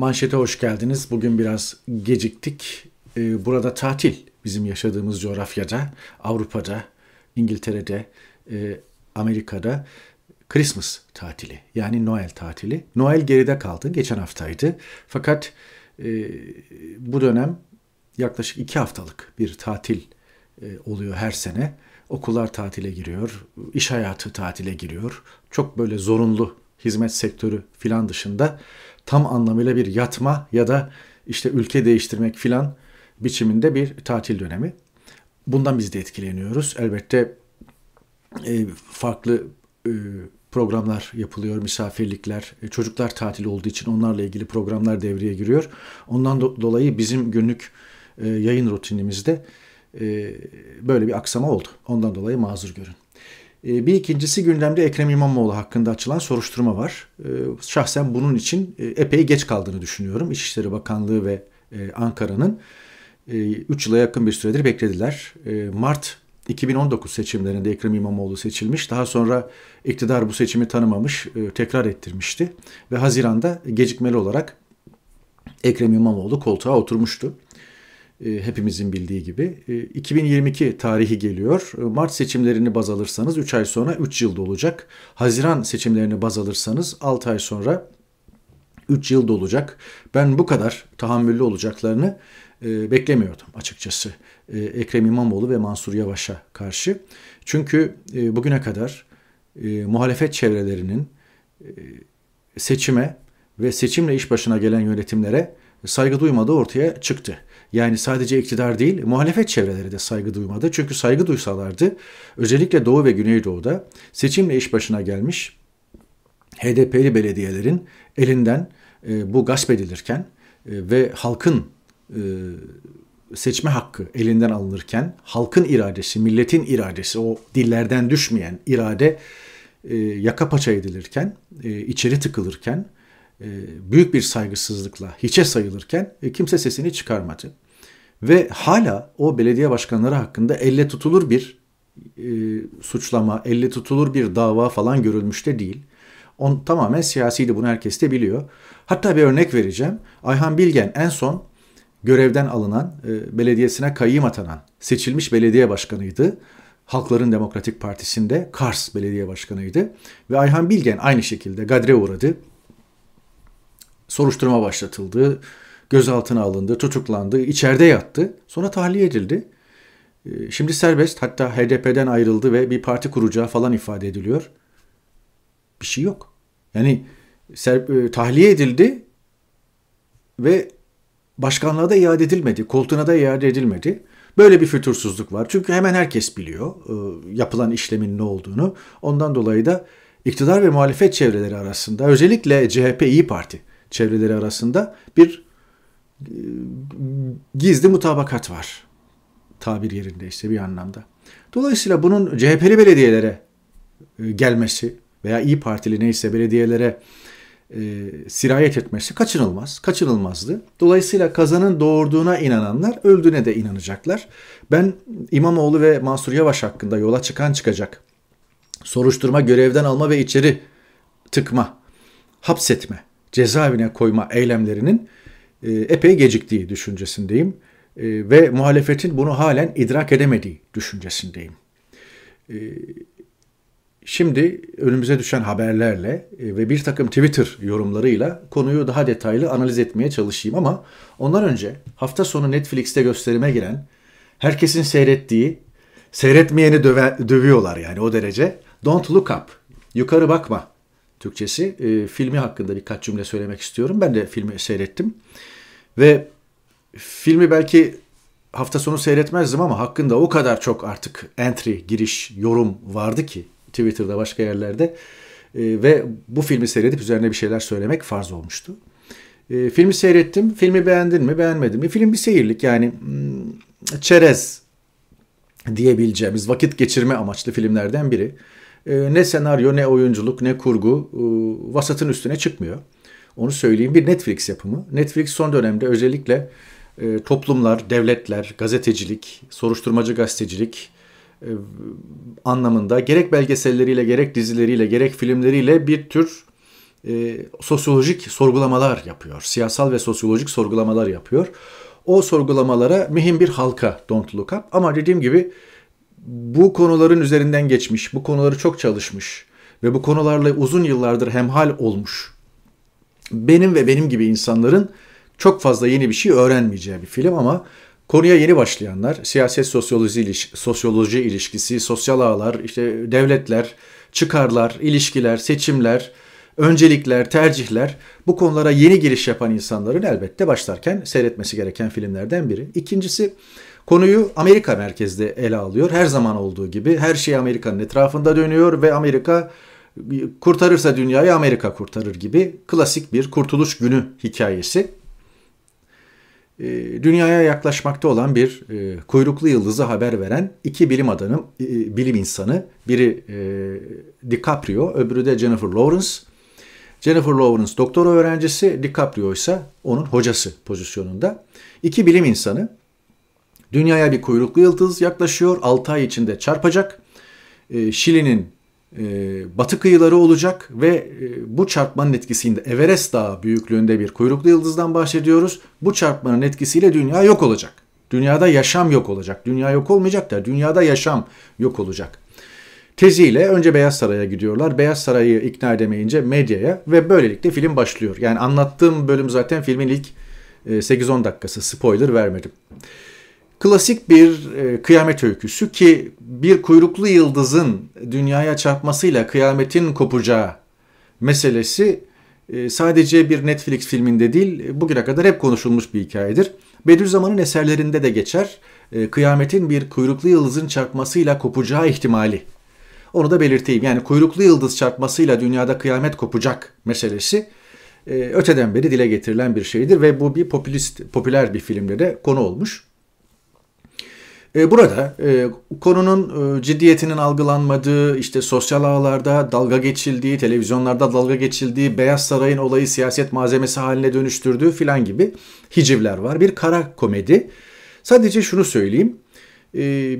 Manşete hoş geldiniz. Bugün biraz geciktik. Ee, burada tatil bizim yaşadığımız coğrafyada, Avrupa'da, İngiltere'de, e, Amerika'da Christmas tatili yani Noel tatili. Noel geride kaldı. Geçen haftaydı. Fakat e, bu dönem yaklaşık iki haftalık bir tatil e, oluyor her sene. Okullar tatile giriyor, iş hayatı tatile giriyor. Çok böyle zorunlu hizmet sektörü filan dışında tam anlamıyla bir yatma ya da işte ülke değiştirmek filan biçiminde bir tatil dönemi. Bundan biz de etkileniyoruz. Elbette e, farklı e, programlar yapılıyor, misafirlikler, e, çocuklar tatil olduğu için onlarla ilgili programlar devreye giriyor. Ondan do- dolayı bizim günlük yayın rutinimizde böyle bir aksama oldu. Ondan dolayı mazur görün. E, bir ikincisi gündemde Ekrem İmamoğlu hakkında açılan soruşturma var. E, şahsen bunun için e, epey geç kaldığını düşünüyorum. İçişleri Bakanlığı ve e, Ankara'nın 3 yıla yakın bir süredir beklediler. Mart 2019 seçimlerinde Ekrem İmamoğlu seçilmiş. Daha sonra iktidar bu seçimi tanımamış, tekrar ettirmişti. Ve Haziran'da gecikmeli olarak Ekrem İmamoğlu koltuğa oturmuştu. Hepimizin bildiği gibi. 2022 tarihi geliyor. Mart seçimlerini baz alırsanız 3 ay sonra 3 yılda olacak. Haziran seçimlerini baz alırsanız 6 ay sonra 3 yılda olacak. Ben bu kadar tahammüllü olacaklarını e, beklemiyordum açıkçası. E, Ekrem İmamoğlu ve Mansur Yavaş'a karşı. Çünkü e, bugüne kadar e, muhalefet çevrelerinin e, seçime ve seçimle iş başına gelen yönetimlere saygı duymadığı ortaya çıktı. Yani sadece iktidar değil, muhalefet çevreleri de saygı duymadı. Çünkü saygı duysalardı özellikle Doğu ve Güneydoğu'da seçimle iş başına gelmiş HDP'li belediyelerin elinden e, bu gasp edilirken e, ve halkın e, seçme hakkı elinden alınırken halkın iradesi, milletin iradesi, o dillerden düşmeyen irade e, yaka paça edilirken, e, içeri tıkılırken, e, büyük bir saygısızlıkla hiçe sayılırken e, kimse sesini çıkarmadı. Ve hala o belediye başkanları hakkında elle tutulur bir e, suçlama, elle tutulur bir dava falan görülmüş de değil. On, tamamen siyasiydi bunu herkes de biliyor. Hatta bir örnek vereceğim. Ayhan Bilgen en son görevden alınan, e, belediyesine kayyım atanan seçilmiş belediye başkanıydı. Halkların Demokratik Partisi'nde Kars belediye başkanıydı. Ve Ayhan Bilgen aynı şekilde gadre uğradı. Soruşturma başlatıldı. Gözaltına alındı, tutuklandı, içeride yattı. Sonra tahliye edildi. E, şimdi serbest hatta HDP'den ayrıldı ve bir parti kuracağı falan ifade ediliyor. Bir şey yok. Yani e, tahliye edildi ve başkanlığa da iade edilmedi, koltuğuna da iade edilmedi. Böyle bir fütursuzluk var. Çünkü hemen herkes biliyor e, yapılan işlemin ne olduğunu. Ondan dolayı da iktidar ve muhalefet çevreleri arasında özellikle CHP İyi Parti çevreleri arasında bir gizli mutabakat var. Tabir yerindeyse bir anlamda. Dolayısıyla bunun CHP'li belediyelere gelmesi veya İyi Partili neyse belediyelere e, sirayet etmesi kaçınılmaz, kaçınılmazdı. Dolayısıyla kazanın doğurduğuna inananlar öldüğüne de inanacaklar. Ben İmamoğlu ve Mansur Yavaş hakkında yola çıkan çıkacak. Soruşturma, görevden alma ve içeri tıkma, hapsetme, cezaevine koyma eylemlerinin e, epey geciktiği düşüncesindeyim. E, ve muhalefetin bunu halen idrak edemediği düşüncesindeyim. E, Şimdi önümüze düşen haberlerle e, ve bir takım Twitter yorumlarıyla konuyu daha detaylı analiz etmeye çalışayım ama ondan önce hafta sonu Netflix'te gösterime giren, herkesin seyrettiği, seyretmeyeni döve, dövüyorlar yani o derece. Don't Look Up, Yukarı Bakma Türkçesi. E, filmi hakkında birkaç cümle söylemek istiyorum. Ben de filmi seyrettim. Ve filmi belki hafta sonu seyretmezdim ama hakkında o kadar çok artık entry, giriş, yorum vardı ki Twitter'da başka yerlerde e, ve bu filmi seyredip üzerine bir şeyler söylemek farz olmuştu. E, filmi seyrettim. Filmi beğendin mi beğenmedin mi? Film bir seyirlik yani hmm, çerez diyebileceğimiz vakit geçirme amaçlı filmlerden biri. E, ne senaryo ne oyunculuk ne kurgu e, vasatın üstüne çıkmıyor. Onu söyleyeyim bir Netflix yapımı. Netflix son dönemde özellikle e, toplumlar, devletler, gazetecilik, soruşturmacı gazetecilik, e, anlamında gerek belgeselleriyle gerek dizileriyle gerek filmleriyle bir tür e, sosyolojik sorgulamalar yapıyor. Siyasal ve sosyolojik sorgulamalar yapıyor. O sorgulamalara mühim bir halka Don't Look Up. Ama dediğim gibi bu konuların üzerinden geçmiş, bu konuları çok çalışmış ve bu konularla uzun yıllardır hemhal olmuş. Benim ve benim gibi insanların çok fazla yeni bir şey öğrenmeyeceği bir film ama konuya yeni başlayanlar, siyaset sosyoloji, sosyoloji ilişkisi, sosyal ağlar, işte devletler, çıkarlar, ilişkiler, seçimler, öncelikler, tercihler bu konulara yeni giriş yapan insanların elbette başlarken seyretmesi gereken filmlerden biri. İkincisi konuyu Amerika merkezde ele alıyor. Her zaman olduğu gibi her şey Amerika'nın etrafında dönüyor ve Amerika kurtarırsa dünyayı Amerika kurtarır gibi klasik bir kurtuluş günü hikayesi. Ee, dünyaya yaklaşmakta olan bir e, kuyruklu yıldızı haber veren iki bilim adamı, e, bilim insanı. Biri e, DiCaprio, öbürü de Jennifer Lawrence. Jennifer Lawrence doktora öğrencisi, DiCaprio ise onun hocası pozisyonunda. İki bilim insanı dünyaya bir kuyruklu yıldız yaklaşıyor. 6 ay içinde çarpacak. E, Şili'nin e, batı kıyıları olacak ve e, bu çarpmanın etkisinde Everest Dağı büyüklüğünde bir kuyruklu yıldızdan bahsediyoruz. Bu çarpmanın etkisiyle dünya yok olacak. Dünyada yaşam yok olacak. Dünya yok olmayacak da dünyada yaşam yok olacak. Teziyle önce Beyaz Saray'a gidiyorlar. Beyaz Saray'ı ikna edemeyince medyaya ve böylelikle film başlıyor. Yani anlattığım bölüm zaten filmin ilk 8-10 dakikası. Spoiler vermedim. Klasik bir e, kıyamet öyküsü ki bir kuyruklu yıldızın dünyaya çarpmasıyla kıyametin kopacağı meselesi e, sadece bir Netflix filminde değil bugüne kadar hep konuşulmuş bir hikayedir. Bediüzzaman'ın eserlerinde de geçer. E, kıyametin bir kuyruklu yıldızın çarpmasıyla kopacağı ihtimali. Onu da belirteyim. Yani kuyruklu yıldız çarpmasıyla dünyada kıyamet kopacak meselesi e, öteden beri dile getirilen bir şeydir ve bu bir popülist popüler bir filmde de konu olmuş. E, burada e, konunun e, ciddiyetinin algılanmadığı, işte sosyal ağlarda dalga geçildiği, televizyonlarda dalga geçildiği, Beyaz Saray'ın olayı siyaset malzemesi haline dönüştürdüğü filan gibi hicivler var. Bir kara komedi. Sadece şunu söyleyeyim.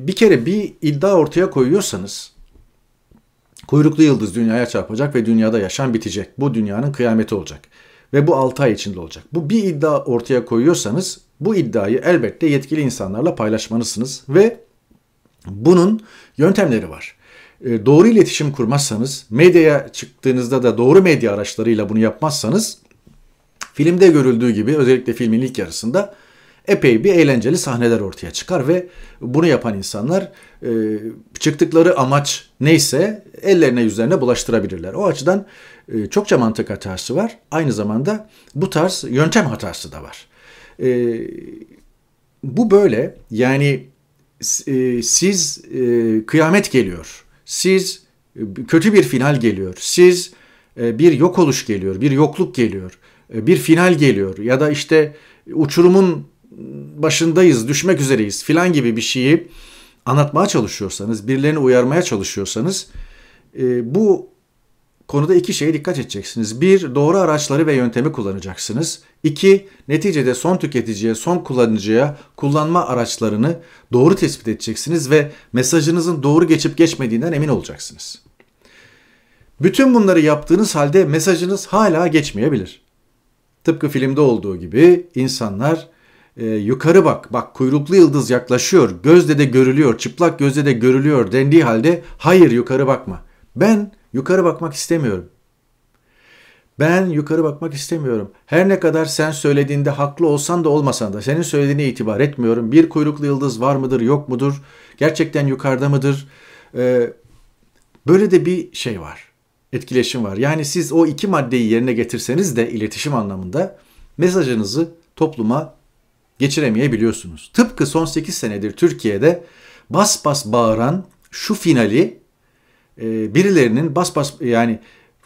Bir kere bir iddia ortaya koyuyorsanız kuyruklu yıldız dünyaya çarpacak ve dünyada yaşam bitecek. Bu dünyanın kıyameti olacak. Ve bu 6 ay içinde olacak. Bu bir iddia ortaya koyuyorsanız bu iddiayı elbette yetkili insanlarla paylaşmalısınız ve bunun yöntemleri var. E, doğru iletişim kurmazsanız, medyaya çıktığınızda da doğru medya araçlarıyla bunu yapmazsanız filmde görüldüğü gibi özellikle filmin ilk yarısında epey bir eğlenceli sahneler ortaya çıkar ve bunu yapan insanlar e, çıktıkları amaç neyse ellerine yüzlerine bulaştırabilirler. O açıdan e, çokça mantık hatası var. Aynı zamanda bu tarz yöntem hatası da var. E, bu böyle yani siz kıyamet geliyor. Siz kötü bir final geliyor. Siz bir yok oluş geliyor, bir yokluk geliyor, bir final geliyor ya da işte uçurumun başındayız, düşmek üzereyiz filan gibi bir şeyi anlatmaya çalışıyorsanız, birilerini uyarmaya çalışıyorsanız e, bu konuda iki şeye dikkat edeceksiniz. Bir, doğru araçları ve yöntemi kullanacaksınız. İki, neticede son tüketiciye, son kullanıcıya kullanma araçlarını doğru tespit edeceksiniz ve mesajınızın doğru geçip geçmediğinden emin olacaksınız. Bütün bunları yaptığınız halde mesajınız hala geçmeyebilir. Tıpkı filmde olduğu gibi insanlar e, yukarı bak, bak kuyruklu yıldız yaklaşıyor, gözde de görülüyor, çıplak gözde de görülüyor dendiği halde hayır yukarı bakma. Ben yukarı bakmak istemiyorum. Ben yukarı bakmak istemiyorum. Her ne kadar sen söylediğinde haklı olsan da olmasan da senin söylediğine itibar etmiyorum. Bir kuyruklu yıldız var mıdır yok mudur? Gerçekten yukarıda mıdır? Ee, böyle de bir şey var. Etkileşim var. Yani siz o iki maddeyi yerine getirseniz de iletişim anlamında mesajınızı topluma geçiremeyebiliyorsunuz. Tıpkı son 8 senedir Türkiye'de bas bas bağıran şu finali e, birilerinin bas bas yani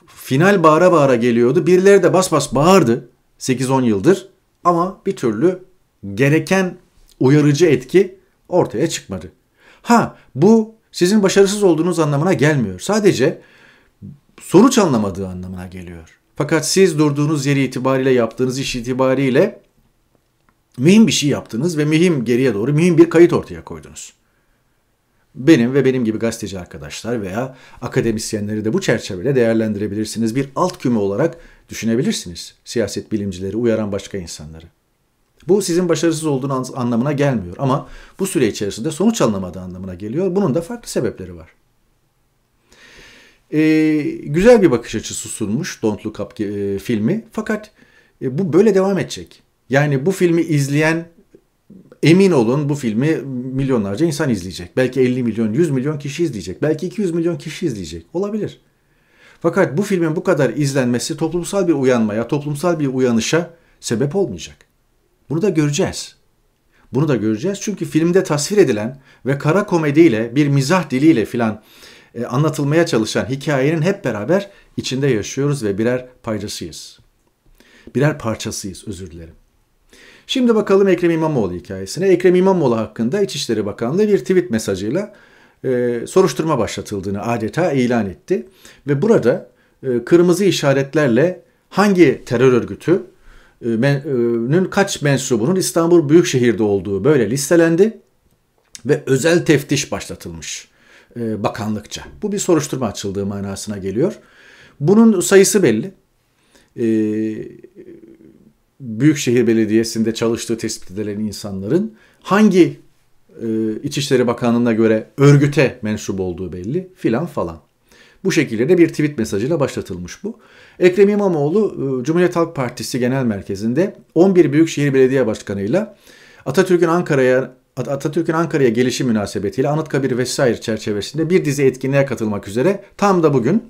final bağıra bağıra geliyordu. Birileri de bas bas bağırdı 8-10 yıldır ama bir türlü gereken uyarıcı etki ortaya çıkmadı. Ha bu sizin başarısız olduğunuz anlamına gelmiyor. Sadece sonuç anlamadığı anlamına geliyor. Fakat siz durduğunuz yeri itibariyle yaptığınız iş itibariyle mühim bir şey yaptınız ve mühim geriye doğru mühim bir kayıt ortaya koydunuz. benim ve benim gibi gazeteci arkadaşlar veya akademisyenleri de bu çerçevede değerlendirebilirsiniz. Bir alt küme olarak düşünebilirsiniz siyaset bilimcileri, uyaran başka insanları. Bu sizin başarısız olduğunuz anlamına gelmiyor ama bu süre içerisinde sonuç alınamadığı anlamına geliyor. Bunun da farklı sebepleri var. Ee, güzel bir bakış açısı sunmuş Don't Look Up e, filmi fakat e, bu böyle devam edecek. Yani bu filmi izleyen emin olun bu filmi milyonlarca insan izleyecek. Belki 50 milyon, 100 milyon kişi izleyecek. Belki 200 milyon kişi izleyecek. Olabilir. Fakat bu filmin bu kadar izlenmesi toplumsal bir uyanmaya, toplumsal bir uyanışa sebep olmayacak. Bunu da göreceğiz. Bunu da göreceğiz çünkü filmde tasvir edilen ve kara komediyle, bir mizah diliyle filan e, anlatılmaya çalışan hikayenin hep beraber içinde yaşıyoruz ve birer paydasıyız. Birer parçasıyız, özür dilerim. Şimdi bakalım Ekrem İmamoğlu hikayesine. Ekrem İmamoğlu hakkında İçişleri Bakanlığı bir tweet mesajıyla e, soruşturma başlatıldığını adeta ilan etti. Ve burada e, kırmızı işaretlerle hangi terör örgütü e, kaç mensubunun İstanbul Büyükşehir'de olduğu böyle listelendi ve özel teftiş başlatılmış e, bakanlıkça. Bu bir soruşturma açıldığı manasına geliyor. Bunun sayısı belli. E, Büyükşehir Belediyesi'nde çalıştığı tespit edilen insanların hangi İçişleri Bakanlığı'na göre örgüte mensup olduğu belli filan falan. Bu şekilde de bir tweet mesajıyla başlatılmış bu. Ekrem İmamoğlu e, Cumhuriyet Halk Partisi Genel Merkezi'nde 11 Büyükşehir Belediye Başkanı'yla Atatürk'ün Ankara'ya Atatürk'ün Ankara'ya gelişi münasebetiyle Anıtkabir vesaire çerçevesinde bir dizi etkinliğe katılmak üzere tam da bugün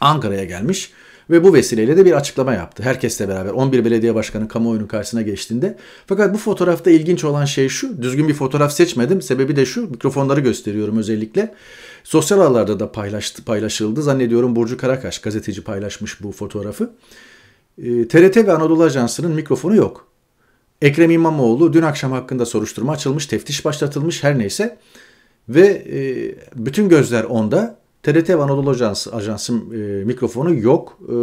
Ankara'ya gelmiş ve bu vesileyle de bir açıklama yaptı. Herkesle beraber 11 belediye başkanı kamuoyunun karşısına geçtiğinde. Fakat bu fotoğrafta ilginç olan şey şu. Düzgün bir fotoğraf seçmedim. Sebebi de şu. Mikrofonları gösteriyorum özellikle. Sosyal ağlarda da paylaştı, paylaşıldı. Zannediyorum Burcu Karakaş gazeteci paylaşmış bu fotoğrafı. E, ee, TRT ve Anadolu Ajansı'nın mikrofonu yok. Ekrem İmamoğlu dün akşam hakkında soruşturma açılmış, teftiş başlatılmış her neyse. Ve e, bütün gözler onda. TRT ve Anadolu Ajansı, Ajansı e, mikrofonu yok. E,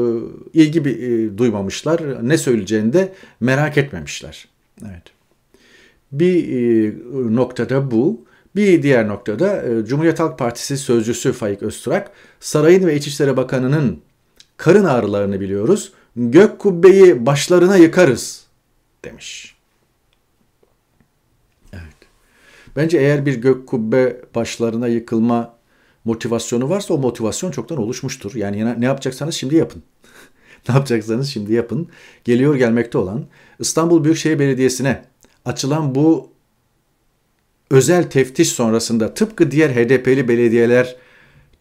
ilgi bir, e, duymamışlar. Ne söyleyeceğini de merak etmemişler. Evet. Bir e, noktada bu. Bir diğer noktada e, Cumhuriyet Halk Partisi sözcüsü Faik Öztürk, Sarayın ve İçişleri Bakanı'nın karın ağrılarını biliyoruz. Gök kubbeyi başlarına yıkarız demiş. Evet. Bence eğer bir gök kubbe başlarına yıkılma motivasyonu varsa o motivasyon çoktan oluşmuştur. Yani ne yapacaksanız şimdi yapın. ne yapacaksanız şimdi yapın. Geliyor gelmekte olan İstanbul Büyükşehir Belediyesi'ne açılan bu özel teftiş sonrasında tıpkı diğer HDP'li belediyeler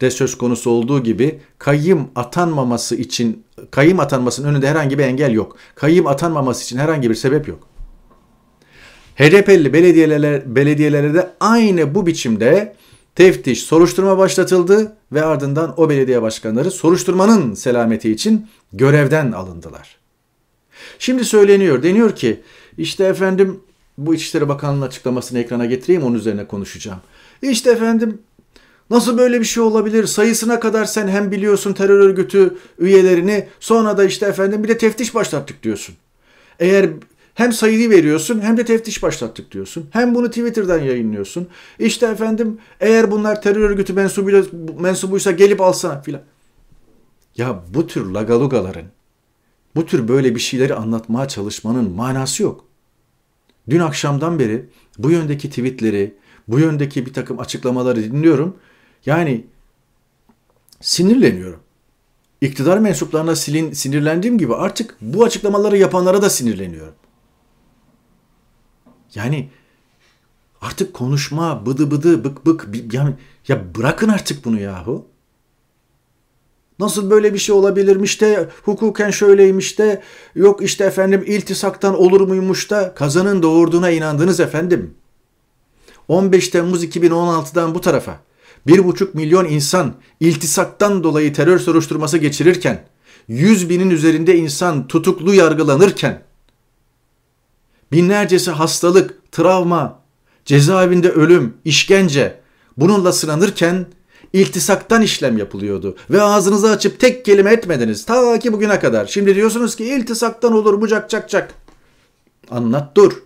de söz konusu olduğu gibi kayyım atanmaması için kayyım atanmasının önünde herhangi bir engel yok. Kayyım atanmaması için herhangi bir sebep yok. HDP'li belediyelere, belediyelere de aynı bu biçimde teftiş, soruşturma başlatıldı ve ardından o belediye başkanları soruşturmanın selameti için görevden alındılar. Şimdi söyleniyor, deniyor ki işte efendim bu İçişleri Bakanlığı'nın açıklamasını ekrana getireyim onun üzerine konuşacağım. İşte efendim nasıl böyle bir şey olabilir? Sayısına kadar sen hem biliyorsun terör örgütü üyelerini sonra da işte efendim bir de teftiş başlattık diyorsun. Eğer hem sayıyı veriyorsun hem de teftiş başlattık diyorsun. Hem bunu Twitter'dan yayınlıyorsun. İşte efendim eğer bunlar terör örgütü mensubuysa, mensubuysa gelip alsana filan. Ya bu tür lagalugaların, bu tür böyle bir şeyleri anlatmaya çalışmanın manası yok. Dün akşamdan beri bu yöndeki tweetleri, bu yöndeki bir takım açıklamaları dinliyorum. Yani sinirleniyorum. İktidar mensuplarına silin, sinirlendiğim gibi artık bu açıklamaları yapanlara da sinirleniyorum. Yani artık konuşma, bıdı bıdı, bık bık, yani ya bırakın artık bunu yahu. Nasıl böyle bir şey olabilirmiş de hukuken şöyleymiş de yok işte efendim iltisaktan olur muymuş da kazanın doğurduğuna inandınız efendim. 15 Temmuz 2016'dan bu tarafa 1,5 milyon insan iltisaktan dolayı terör soruşturması geçirirken 100 binin üzerinde insan tutuklu yargılanırken binlercesi hastalık, travma, cezaevinde ölüm, işkence bununla sınanırken iltisaktan işlem yapılıyordu. Ve ağzınızı açıp tek kelime etmediniz. Ta ki bugüne kadar. Şimdi diyorsunuz ki iltisaktan olur bucak cak cak. Anlat dur.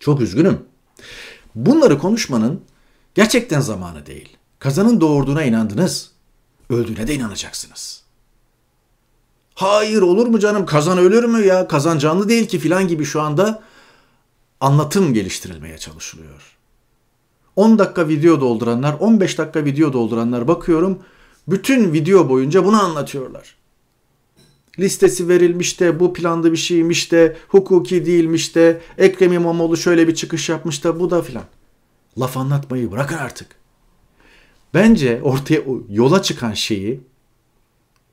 Çok üzgünüm. Bunları konuşmanın gerçekten zamanı değil. Kazanın doğurduğuna inandınız. Öldüğüne de inanacaksınız. Hayır olur mu canım kazan ölür mü ya kazan canlı değil ki filan gibi şu anda anlatım geliştirilmeye çalışılıyor. 10 dakika video dolduranlar, 15 dakika video dolduranlar bakıyorum bütün video boyunca bunu anlatıyorlar. Listesi verilmiş de bu planda bir şeymiş de hukuki değilmiş de Ekrem İmamoğlu şöyle bir çıkış yapmış da bu da filan. Laf anlatmayı bırakın artık. Bence ortaya yola çıkan şeyi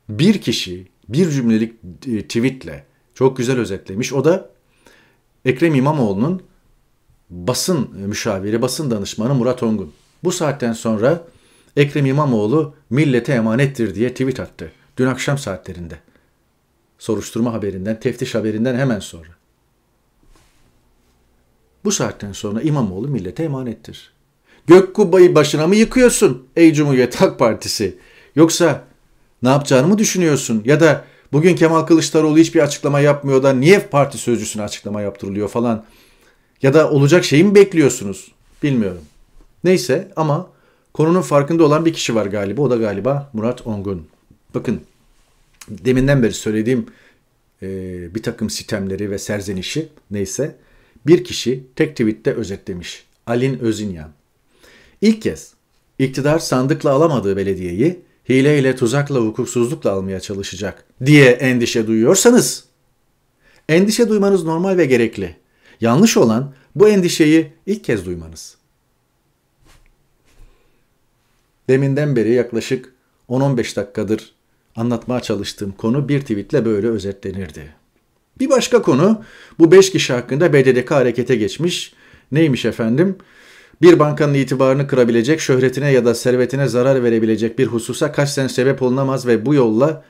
bir kişi bir cümlelik e, tweetle çok güzel özetlemiş. O da Ekrem İmamoğlu'nun basın müşaviri, basın danışmanı Murat Ongun. Bu saatten sonra Ekrem İmamoğlu millete emanettir diye tweet attı. Dün akşam saatlerinde. Soruşturma haberinden, teftiş haberinden hemen sonra. Bu saatten sonra İmamoğlu millete emanettir. Gök kubbayı başına mı yıkıyorsun ey Cumhuriyet Halk Partisi? Yoksa ne yapacağını mı düşünüyorsun? Ya da bugün Kemal Kılıçdaroğlu hiçbir açıklama yapmıyor da niye parti sözcüsüne açıklama yaptırılıyor falan? Ya da olacak şeyi mi bekliyorsunuz? Bilmiyorum. Neyse ama konunun farkında olan bir kişi var galiba. O da galiba Murat Ongun. Bakın deminden beri söylediğim e, bir takım sistemleri ve serzenişi neyse bir kişi tek tweette özetlemiş. Alin Özinyan. İlk kez iktidar sandıkla alamadığı belediyeyi hileyle, tuzakla, hukuksuzlukla almaya çalışacak diye endişe duyuyorsanız endişe duymanız normal ve gerekli. Yanlış olan bu endişeyi ilk kez duymanız. Deminden beri yaklaşık 10-15 dakikadır anlatmaya çalıştığım konu bir tweetle böyle özetlenirdi. Bir başka konu bu 5 kişi hakkında BDDK harekete geçmiş. Neymiş efendim? Bir bankanın itibarını kırabilecek, şöhretine ya da servetine zarar verebilecek bir hususa kasten sebep olunamaz ve bu yolla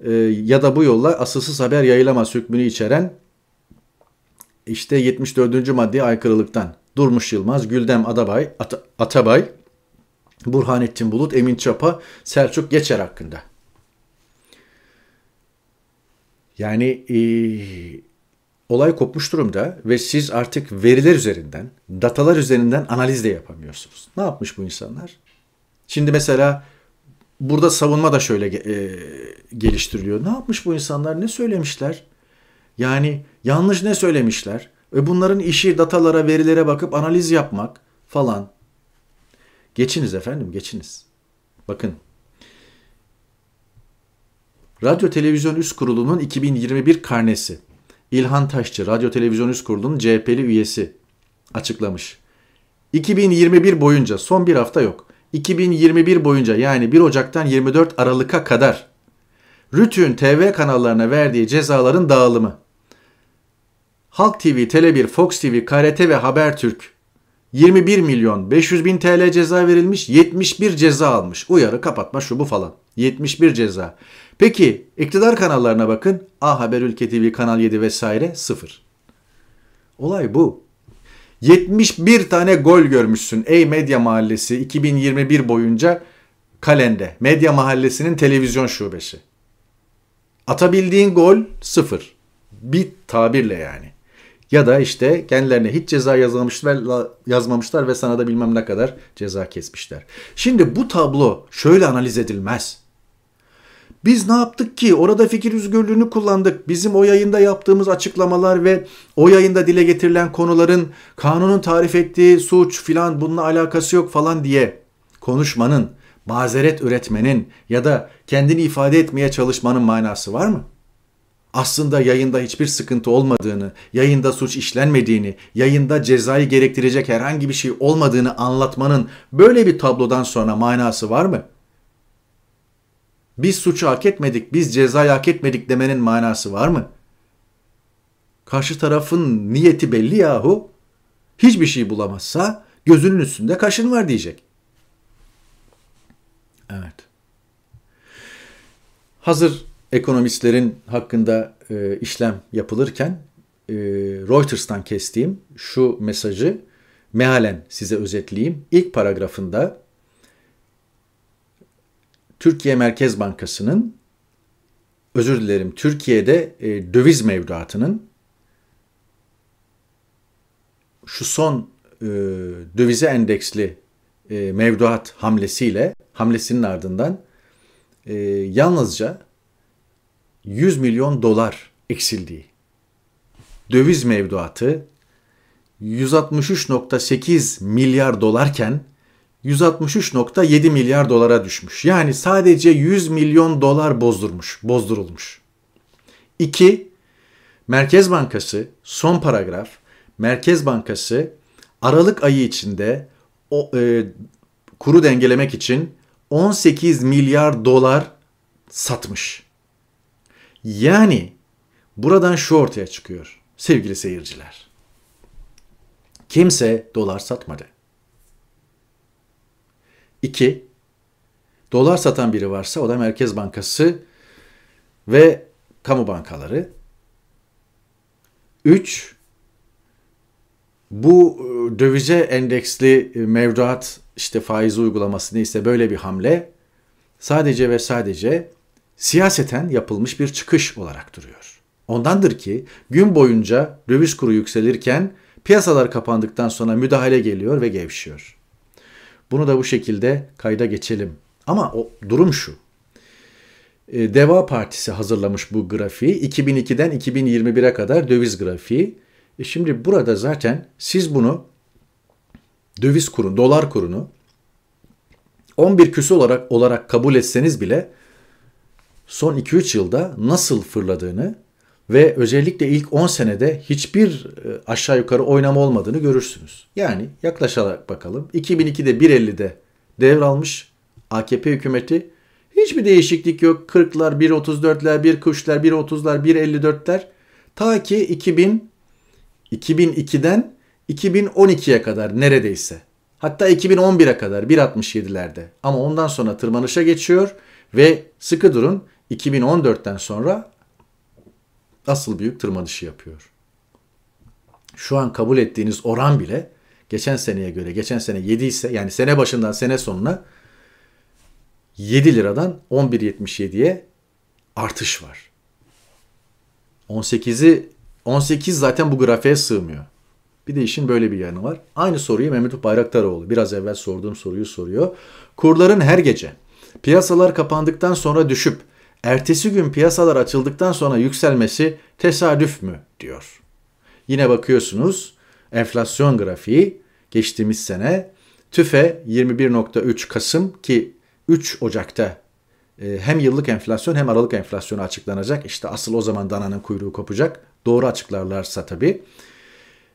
e, ya da bu yolla asılsız haber yayılamaz hükmünü içeren işte 74. maddeye aykırılıktan Durmuş Yılmaz, Güldem Adabay, At Atabay, Burhanettin Bulut, Emin Çapa, Selçuk Geçer hakkında. Yani e, olay kopmuş durumda ve siz artık veriler üzerinden, datalar üzerinden analiz de yapamıyorsunuz. Ne yapmış bu insanlar? Şimdi mesela burada savunma da şöyle e, geliştiriliyor. Ne yapmış bu insanlar? Ne söylemişler? Yani yanlış ne söylemişler? Ve bunların işi datalara, verilere bakıp analiz yapmak falan. Geçiniz efendim, geçiniz. Bakın. Radyo Televizyon Üst Kurulu'nun 2021 karnesi. İlhan Taşçı, Radyo Televizyon Üst Kurulu'nun CHP'li üyesi açıklamış. 2021 boyunca son bir hafta yok. 2021 boyunca yani 1 Ocak'tan 24 Aralık'a kadar Rütün TV kanallarına verdiği cezaların dağılımı. Halk TV, Tele1, Fox TV, KRT ve Habertürk 21 milyon 500 bin TL ceza verilmiş, 71 ceza almış. Uyarı, kapatma, şu bu falan. 71 ceza. Peki iktidar kanallarına bakın. A Haber Ülke TV, Kanal 7 vesaire 0. Olay bu. 71 tane gol görmüşsün ey Medya Mahallesi 2021 boyunca kalende. Medya Mahallesi'nin televizyon şubesi. Atabildiğin gol sıfır. Bir tabirle yani. Ya da işte kendilerine hiç ceza yazmamışlar, yazmamışlar ve sana da bilmem ne kadar ceza kesmişler. Şimdi bu tablo şöyle analiz edilmez. Biz ne yaptık ki? Orada fikir özgürlüğünü kullandık. Bizim o yayında yaptığımız açıklamalar ve o yayında dile getirilen konuların kanunun tarif ettiği suç filan bununla alakası yok falan diye konuşmanın, mazeret üretmenin ya da kendini ifade etmeye çalışmanın manası var mı? aslında yayında hiçbir sıkıntı olmadığını, yayında suç işlenmediğini, yayında cezayı gerektirecek herhangi bir şey olmadığını anlatmanın böyle bir tablodan sonra manası var mı? Biz suçu hak etmedik, biz cezayı hak etmedik demenin manası var mı? Karşı tarafın niyeti belli yahu. Hiçbir şey bulamazsa gözünün üstünde kaşın var diyecek. Evet. Hazır ekonomistlerin hakkında e, işlem yapılırken e, Reuters'tan kestiğim şu mesajı mealen size özetleyeyim. İlk paragrafında Türkiye Merkez Bankası'nın özür dilerim Türkiye'de e, döviz mevduatının şu son e, dövize endeksli e, mevduat hamlesiyle hamlesinin ardından e, yalnızca 100 milyon dolar eksildiği. Döviz mevduatı 163.8 milyar dolarken 163.7 milyar dolara düşmüş. Yani sadece 100 milyon dolar bozdurmuş, bozdurulmuş. 2. Merkez Bankası son paragraf Merkez Bankası Aralık ayı içinde o, e, kuru dengelemek için 18 milyar dolar satmış. Yani buradan şu ortaya çıkıyor sevgili seyirciler. Kimse dolar satmadı. İki, dolar satan biri varsa o da Merkez Bankası ve kamu bankaları. Üç, bu e, dövize endeksli e, mevduat işte faiz uygulaması neyse böyle bir hamle sadece ve sadece siyaseten yapılmış bir çıkış olarak duruyor. Ondandır ki gün boyunca döviz kuru yükselirken piyasalar kapandıktan sonra müdahale geliyor ve gevşiyor. Bunu da bu şekilde kayda geçelim. Ama o durum şu. E, Deva Partisi hazırlamış bu grafiği. 2002'den 2021'e kadar döviz grafiği. E şimdi burada zaten siz bunu döviz kurun, dolar kurunu 11 küsü olarak olarak kabul etseniz bile son 2-3 yılda nasıl fırladığını ve özellikle ilk 10 senede hiçbir e, aşağı yukarı oynama olmadığını görürsünüz. Yani yaklaşarak bakalım. 2002'de 1.50'de devralmış AKP hükümeti. Hiçbir değişiklik yok. 40'lar, 1.34'ler, 1.43'ler, 1.30'lar, 1.54'ler. Ta ki 2000 2002'den 2012'ye kadar neredeyse. Hatta 2011'e kadar 1.67'lerde. Ama ondan sonra tırmanışa geçiyor ve sıkı durun 2014'ten sonra asıl büyük tırmanışı yapıyor. Şu an kabul ettiğiniz oran bile geçen seneye göre geçen sene 7 ise yani sene başından sene sonuna 7 liradan 11.77'ye artış var. 18'i 18 zaten bu grafiğe sığmıyor. Bir de işin böyle bir yanı var. Aynı soruyu Mehmet Bayraktaroğlu biraz evvel sorduğum soruyu soruyor. Kurların her gece piyasalar kapandıktan sonra düşüp ertesi gün piyasalar açıldıktan sonra yükselmesi tesadüf mü diyor. Yine bakıyorsunuz enflasyon grafiği geçtiğimiz sene TÜFE 21.3 Kasım ki 3 Ocak'ta e, hem yıllık enflasyon hem aralık enflasyonu açıklanacak. İşte asıl o zaman dananın kuyruğu kopacak. Doğru açıklarlarsa tabii.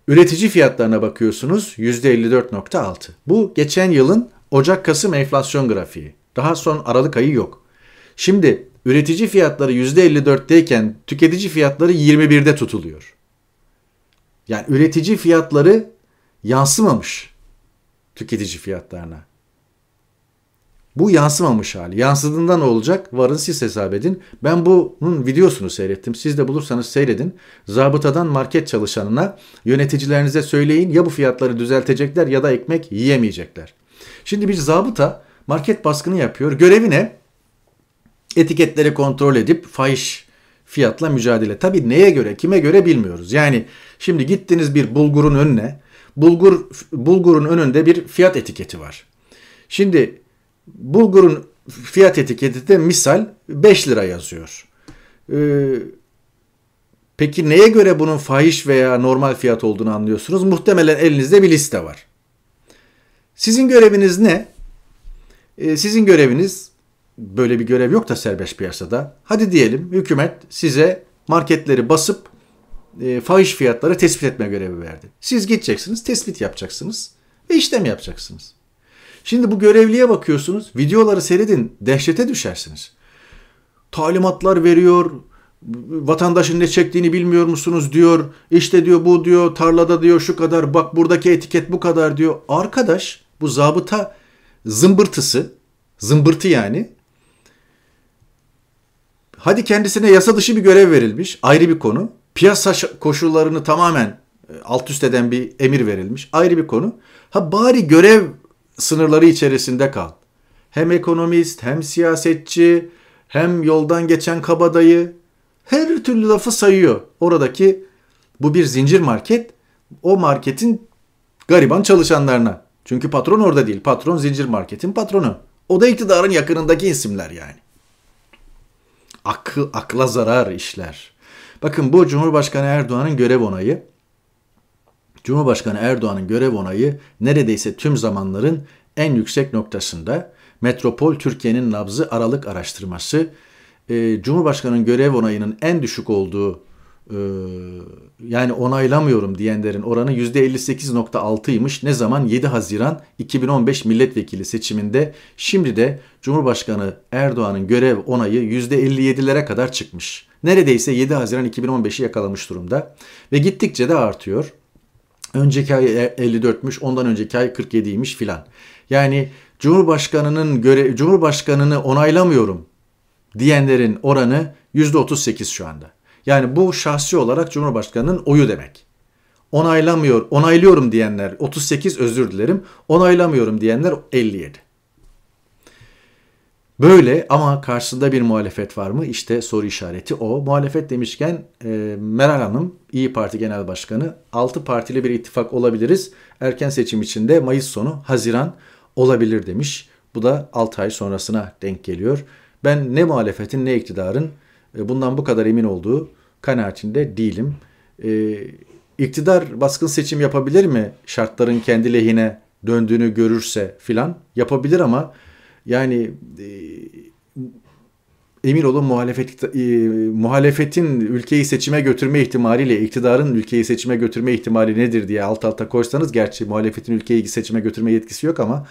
Üretici fiyatlarına bakıyorsunuz %54.6. Bu geçen yılın Ocak-Kasım enflasyon grafiği. Daha son Aralık ayı yok. Şimdi üretici fiyatları %54'teyken tüketici fiyatları 21'de tutuluyor. Yani üretici fiyatları yansımamış tüketici fiyatlarına. Bu yansımamış hali. Yansıdığında ne olacak? Varın siz hesap edin. Ben bunun videosunu seyrettim. Siz de bulursanız seyredin. Zabıtadan market çalışanına yöneticilerinize söyleyin ya bu fiyatları düzeltecekler ya da ekmek yiyemeyecekler. Şimdi bir zabıta market baskını yapıyor. Görevi ne? Etiketleri kontrol edip fahiş fiyatla mücadele. Tabii neye göre, kime göre bilmiyoruz. Yani şimdi gittiniz bir bulgurun önüne. Bulgur bulgurun önünde bir fiyat etiketi var. Şimdi bulgurun fiyat etiketi de misal 5 lira yazıyor. Ee, peki neye göre bunun fahiş veya normal fiyat olduğunu anlıyorsunuz? Muhtemelen elinizde bir liste var. Sizin göreviniz ne? Ee, sizin göreviniz böyle bir görev yok da serbest piyasada. Hadi diyelim hükümet size marketleri basıp e, fahiş fiyatları tespit etme görevi verdi. Siz gideceksiniz, tespit yapacaksınız ve işlem yapacaksınız. Şimdi bu görevliye bakıyorsunuz, videoları seyredin, dehşete düşersiniz. Talimatlar veriyor, vatandaşın ne çektiğini bilmiyor musunuz diyor. İşte diyor bu diyor, tarlada diyor şu kadar, bak buradaki etiket bu kadar diyor. Arkadaş bu zabıta zımbırtısı, zımbırtı yani. Hadi kendisine yasa dışı bir görev verilmiş, ayrı bir konu. Piyasa koşullarını tamamen e, alt üst eden bir emir verilmiş, ayrı bir konu. Ha bari görev sınırları içerisinde kal. Hem ekonomist, hem siyasetçi, hem yoldan geçen kabadayı her türlü lafı sayıyor. Oradaki bu bir zincir market. O marketin Gariban çalışanlarına. Çünkü patron orada değil. Patron zincir marketin patronu. O da iktidarın yakınındaki isimler yani. Akıl, akla zarar işler. Bakın bu Cumhurbaşkanı Erdoğan'ın görev onayı. Cumhurbaşkanı Erdoğan'ın görev onayı neredeyse tüm zamanların en yüksek noktasında. Metropol Türkiye'nin nabzı aralık araştırması. Ee, Cumhurbaşkanı'nın görev onayının en düşük olduğu yani onaylamıyorum diyenlerin oranı %58.6'ymış. Ne zaman? 7 Haziran 2015 milletvekili seçiminde. Şimdi de Cumhurbaşkanı Erdoğan'ın görev onayı %57'lere kadar çıkmış. Neredeyse 7 Haziran 2015'i yakalamış durumda ve gittikçe de artıyor. Önceki ay 54'müş, ondan önceki ay 47'ymiş filan. Yani Cumhurbaşkanının göre Cumhurbaşkanını onaylamıyorum diyenlerin oranı %38 şu anda. Yani bu şahsi olarak Cumhurbaşkanının oyu demek. Onaylamıyor, onaylıyorum diyenler 38 özür dilerim. Onaylamıyorum diyenler 57. Böyle ama karşısında bir muhalefet var mı? İşte soru işareti o. Muhalefet demişken e, Meral Hanım İyi Parti Genel Başkanı 6 partili bir ittifak olabiliriz. Erken seçim içinde Mayıs sonu Haziran olabilir demiş. Bu da 6 ay sonrasına denk geliyor. Ben ne muhalefetin ne iktidarın bundan bu kadar emin olduğu kanaatinde değilim. E, iktidar baskın seçim yapabilir mi? Şartların kendi lehine döndüğünü görürse filan yapabilir ama yani e, emin olun muhalefet e, muhalefetin ülkeyi seçime götürme ihtimaliyle iktidarın ülkeyi seçime götürme ihtimali nedir diye alt alta koysanız gerçi muhalefetin ülkeyi seçime götürme yetkisi yok ama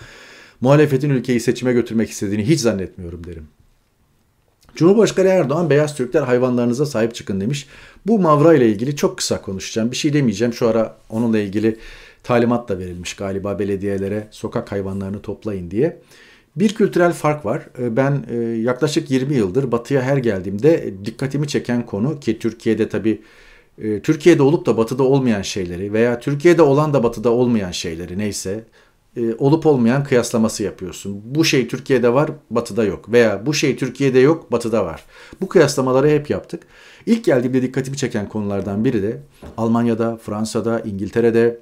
muhalefetin ülkeyi seçime götürmek istediğini hiç zannetmiyorum derim. Cumhurbaşkanı Erdoğan beyaz Türkler hayvanlarınıza sahip çıkın demiş. Bu Mavra ile ilgili çok kısa konuşacağım. Bir şey demeyeceğim. Şu ara onunla ilgili talimat da verilmiş galiba belediyelere sokak hayvanlarını toplayın diye. Bir kültürel fark var. Ee, ben e, yaklaşık 20 yıldır batıya her geldiğimde dikkatimi çeken konu ki Türkiye'de tabii e, Türkiye'de olup da batıda olmayan şeyleri veya Türkiye'de olan da batıda olmayan şeyleri neyse e, olup olmayan kıyaslaması yapıyorsun. Bu şey Türkiye'de var, batıda yok. Veya bu şey Türkiye'de yok, batıda var. Bu kıyaslamaları hep yaptık. İlk geldiğimde dikkatimi çeken konulardan biri de Almanya'da, Fransa'da, İngiltere'de,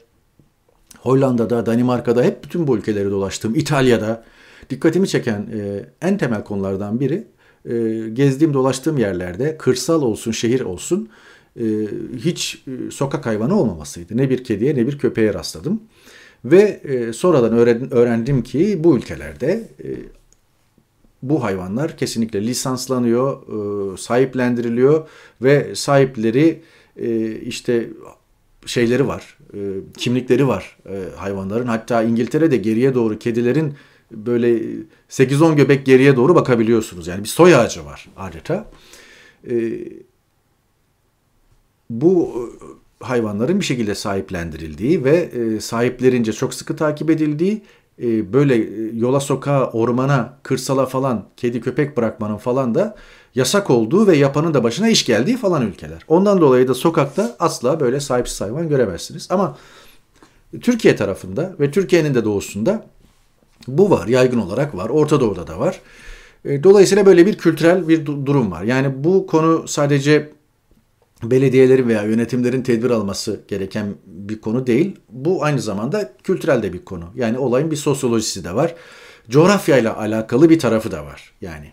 Hollanda'da, Danimarka'da hep bütün bu ülkeleri dolaştım. İtalya'da dikkatimi çeken e, en temel konulardan biri e, gezdiğim dolaştığım yerlerde kırsal olsun şehir olsun e, hiç e, sokak hayvanı olmamasıydı. Ne bir kediye ne bir köpeğe rastladım. Ve e, sonradan öğrendim ki bu ülkelerde e, bu hayvanlar kesinlikle lisanslanıyor, e, sahiplendiriliyor ve sahipleri e, işte şeyleri var, e, kimlikleri var e, hayvanların. Hatta İngiltere'de geriye doğru kedilerin böyle 8-10 göbek geriye doğru bakabiliyorsunuz. Yani bir soy ağacı var adeta. E, bu hayvanların bir şekilde sahiplendirildiği ve e, sahiplerince çok sıkı takip edildiği e, böyle e, yola sokağa, ormana, kırsala falan kedi köpek bırakmanın falan da yasak olduğu ve yapanın da başına iş geldiği falan ülkeler. Ondan dolayı da sokakta asla böyle sahipsiz hayvan göremezsiniz. Ama Türkiye tarafında ve Türkiye'nin de doğusunda bu var, yaygın olarak var. Orta Doğu'da da var. Dolayısıyla böyle bir kültürel bir durum var. Yani bu konu sadece belediyelerin veya yönetimlerin tedbir alması gereken bir konu değil. Bu aynı zamanda kültürel de bir konu. Yani olayın bir sosyolojisi de var. Coğrafyayla alakalı bir tarafı da var. Yani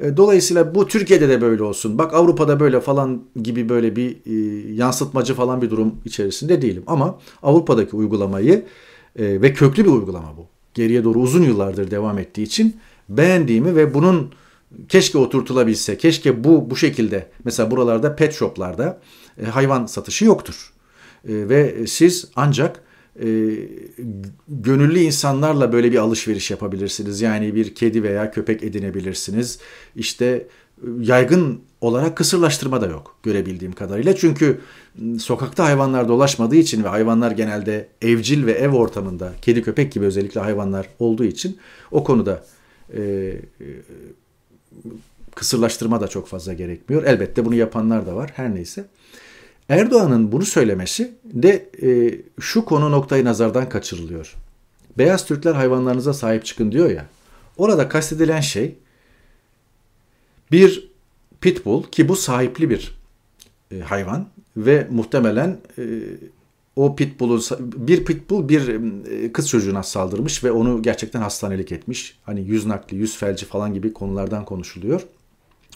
e, Dolayısıyla bu Türkiye'de de böyle olsun. Bak Avrupa'da böyle falan gibi böyle bir e, yansıtmacı falan bir durum içerisinde değilim. Ama Avrupa'daki uygulamayı e, ve köklü bir uygulama bu. Geriye doğru uzun yıllardır devam ettiği için beğendiğimi ve bunun keşke oturtulabilse, keşke bu bu şekilde mesela buralarda pet shoplarda e, hayvan satışı yoktur. E, ve siz ancak e, gönüllü insanlarla böyle bir alışveriş yapabilirsiniz. Yani bir kedi veya köpek edinebilirsiniz. İşte e, yaygın olarak kısırlaştırma da yok görebildiğim kadarıyla. Çünkü sokakta hayvanlar dolaşmadığı için ve hayvanlar genelde evcil ve ev ortamında kedi köpek gibi özellikle hayvanlar olduğu için o konuda e, e kısırlaştırma da çok fazla gerekmiyor. Elbette bunu yapanlar da var. Her neyse. Erdoğan'ın bunu söylemesi de e, şu konu noktayı nazardan kaçırılıyor. Beyaz Türkler hayvanlarınıza sahip çıkın diyor ya. Orada kastedilen şey bir pitbull ki bu sahipli bir e, hayvan ve muhtemelen e, o pitbull'u bir pitbull bir e, kız çocuğuna saldırmış ve onu gerçekten hastanelik etmiş. Hani yüz nakli, yüz felci falan gibi konulardan konuşuluyor.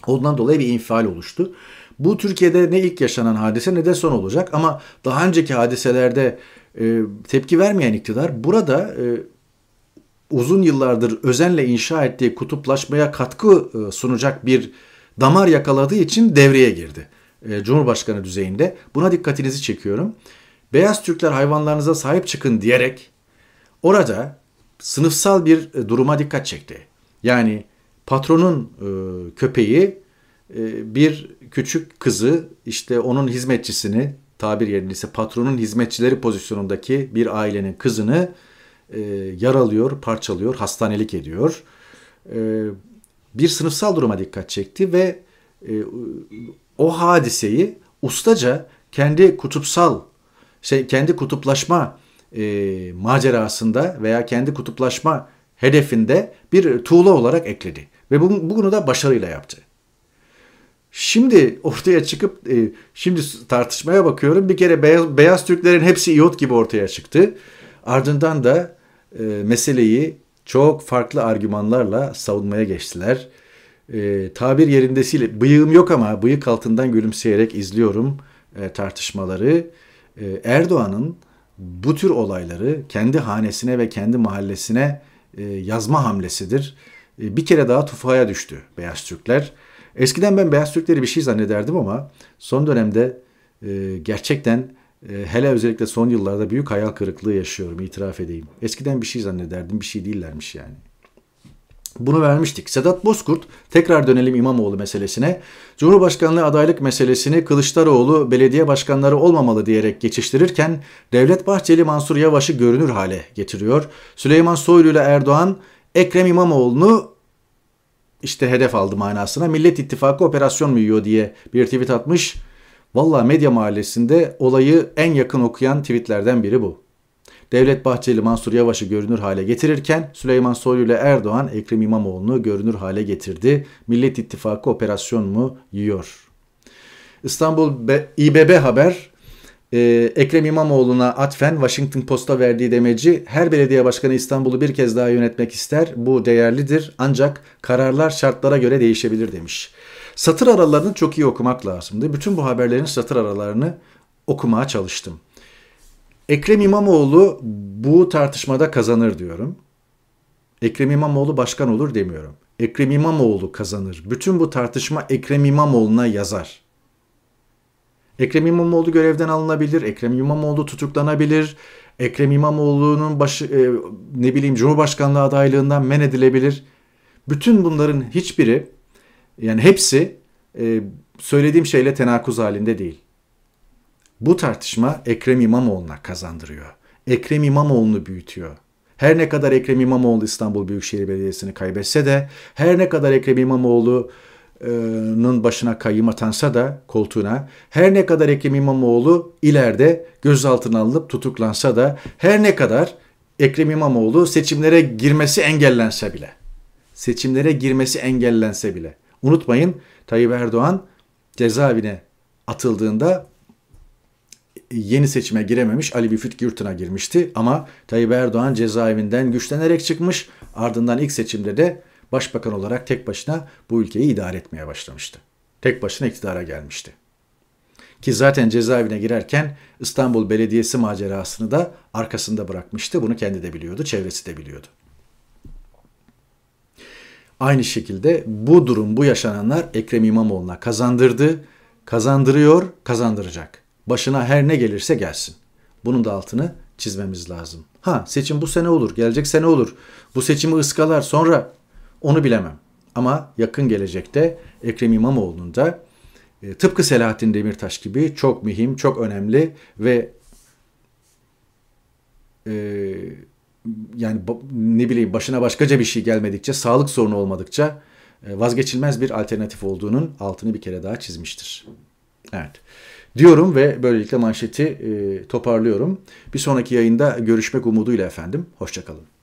Ondan dolayı bir infial oluştu. Bu Türkiye'de ne ilk yaşanan hadise ne de son olacak ama daha önceki hadiselerde e, tepki vermeyen iktidar burada e, uzun yıllardır özenle inşa ettiği kutuplaşmaya katkı e, sunacak bir damar yakaladığı için devreye girdi. E, Cumhurbaşkanı düzeyinde. Buna dikkatinizi çekiyorum. Beyaz Türkler hayvanlarınıza sahip çıkın diyerek orada sınıfsal bir e, duruma dikkat çekti. Yani patronun köpeği bir küçük kızı işte onun hizmetçisini tabir yerinde ise patronun hizmetçileri pozisyonundaki bir ailenin kızını e, yaralıyor, parçalıyor, hastanelik ediyor. E, bir sınıfsal duruma dikkat çekti ve e, o hadiseyi ustaca kendi kutupsal, şey kendi kutuplaşma e, macerasında veya kendi kutuplaşma hedefinde bir tuğla olarak ekledi. Ve bunu, bunu da başarıyla yaptı. Şimdi ortaya çıkıp e, şimdi tartışmaya bakıyorum. Bir kere beyaz, beyaz Türklerin hepsi iot gibi ortaya çıktı. Ardından da e, meseleyi çok farklı argümanlarla savunmaya geçtiler. E, tabir yerindesiyle bıyığım yok ama bıyık altından gülümseyerek izliyorum e, tartışmaları. E, Erdoğan'ın bu tür olayları kendi hanesine ve kendi mahallesine e, yazma hamlesidir. E, bir kere daha tufaya düştü Beyaz Türkler. Eskiden ben Beyaz Türkleri bir şey zannederdim ama son dönemde gerçekten hele özellikle son yıllarda büyük hayal kırıklığı yaşıyorum itiraf edeyim. Eskiden bir şey zannederdim bir şey değillermiş yani. Bunu vermiştik. Sedat Bozkurt tekrar dönelim İmamoğlu meselesine. Cumhurbaşkanlığı adaylık meselesini Kılıçdaroğlu belediye başkanları olmamalı diyerek geçiştirirken Devlet Bahçeli Mansur Yavaş'ı görünür hale getiriyor. Süleyman Soylu ile Erdoğan Ekrem İmamoğlu'nu işte hedef aldı manasına. Millet İttifakı operasyon mu yiyor diye bir tweet atmış. Valla Medya Mahallesi'nde olayı en yakın okuyan tweetlerden biri bu. Devlet Bahçeli Mansur Yavaş'ı görünür hale getirirken Süleyman Soylu ile Erdoğan Ekrem İmamoğlu'nu görünür hale getirdi. Millet İttifakı operasyon mu yiyor? İstanbul İBB Haber ee, Ekrem İmamoğlu'na atfen Washington Post'a verdiği demeci her belediye başkanı İstanbul'u bir kez daha yönetmek ister. Bu değerlidir ancak kararlar şartlara göre değişebilir demiş. Satır aralarını çok iyi okumak lazımdı. Bütün bu haberlerin satır aralarını okumaya çalıştım. Ekrem İmamoğlu bu tartışmada kazanır diyorum. Ekrem İmamoğlu başkan olur demiyorum. Ekrem İmamoğlu kazanır. Bütün bu tartışma Ekrem İmamoğlu'na yazar. Ekrem İmamoğlu görevden alınabilir, Ekrem İmamoğlu tutuklanabilir, Ekrem İmamoğlu'nun başı e, ne bileyim Cumhurbaşkanlığı adaylığından men edilebilir. Bütün bunların hiçbiri yani hepsi e, söylediğim şeyle tenakuz halinde değil. Bu tartışma Ekrem İmamoğlu'na kazandırıyor. Ekrem İmamoğlu'nu büyütüyor. Her ne kadar Ekrem İmamoğlu İstanbul Büyükşehir Belediyesi'ni kaybetse de, her ne kadar Ekrem İmamoğlu Nın başına kayyım atansa da koltuğuna her ne kadar Ekrem İmamoğlu ileride gözaltına alınıp tutuklansa da her ne kadar Ekrem İmamoğlu seçimlere girmesi engellense bile seçimlere girmesi engellense bile unutmayın Tayyip Erdoğan cezaevine atıldığında yeni seçime girememiş Ali Büfit Gürtün'e girmişti ama Tayyip Erdoğan cezaevinden güçlenerek çıkmış ardından ilk seçimde de başbakan olarak tek başına bu ülkeyi idare etmeye başlamıştı. Tek başına iktidara gelmişti. Ki zaten cezaevine girerken İstanbul Belediyesi macerasını da arkasında bırakmıştı. Bunu kendi de biliyordu, çevresi de biliyordu. Aynı şekilde bu durum, bu yaşananlar Ekrem İmamoğlu'na kazandırdı, kazandırıyor, kazandıracak. Başına her ne gelirse gelsin. Bunun da altını çizmemiz lazım. Ha seçim bu sene olur, gelecek sene olur. Bu seçimi ıskalar sonra onu bilemem. Ama yakın gelecekte Ekrem İmamoğlu'nun da e, tıpkı Selahattin Demirtaş gibi çok mühim, çok önemli ve e, yani ne bileyim başına başkaca bir şey gelmedikçe, sağlık sorunu olmadıkça e, vazgeçilmez bir alternatif olduğunun altını bir kere daha çizmiştir. Evet. Diyorum ve böylelikle manşeti e, toparlıyorum. Bir sonraki yayında görüşmek umuduyla efendim. Hoşçakalın.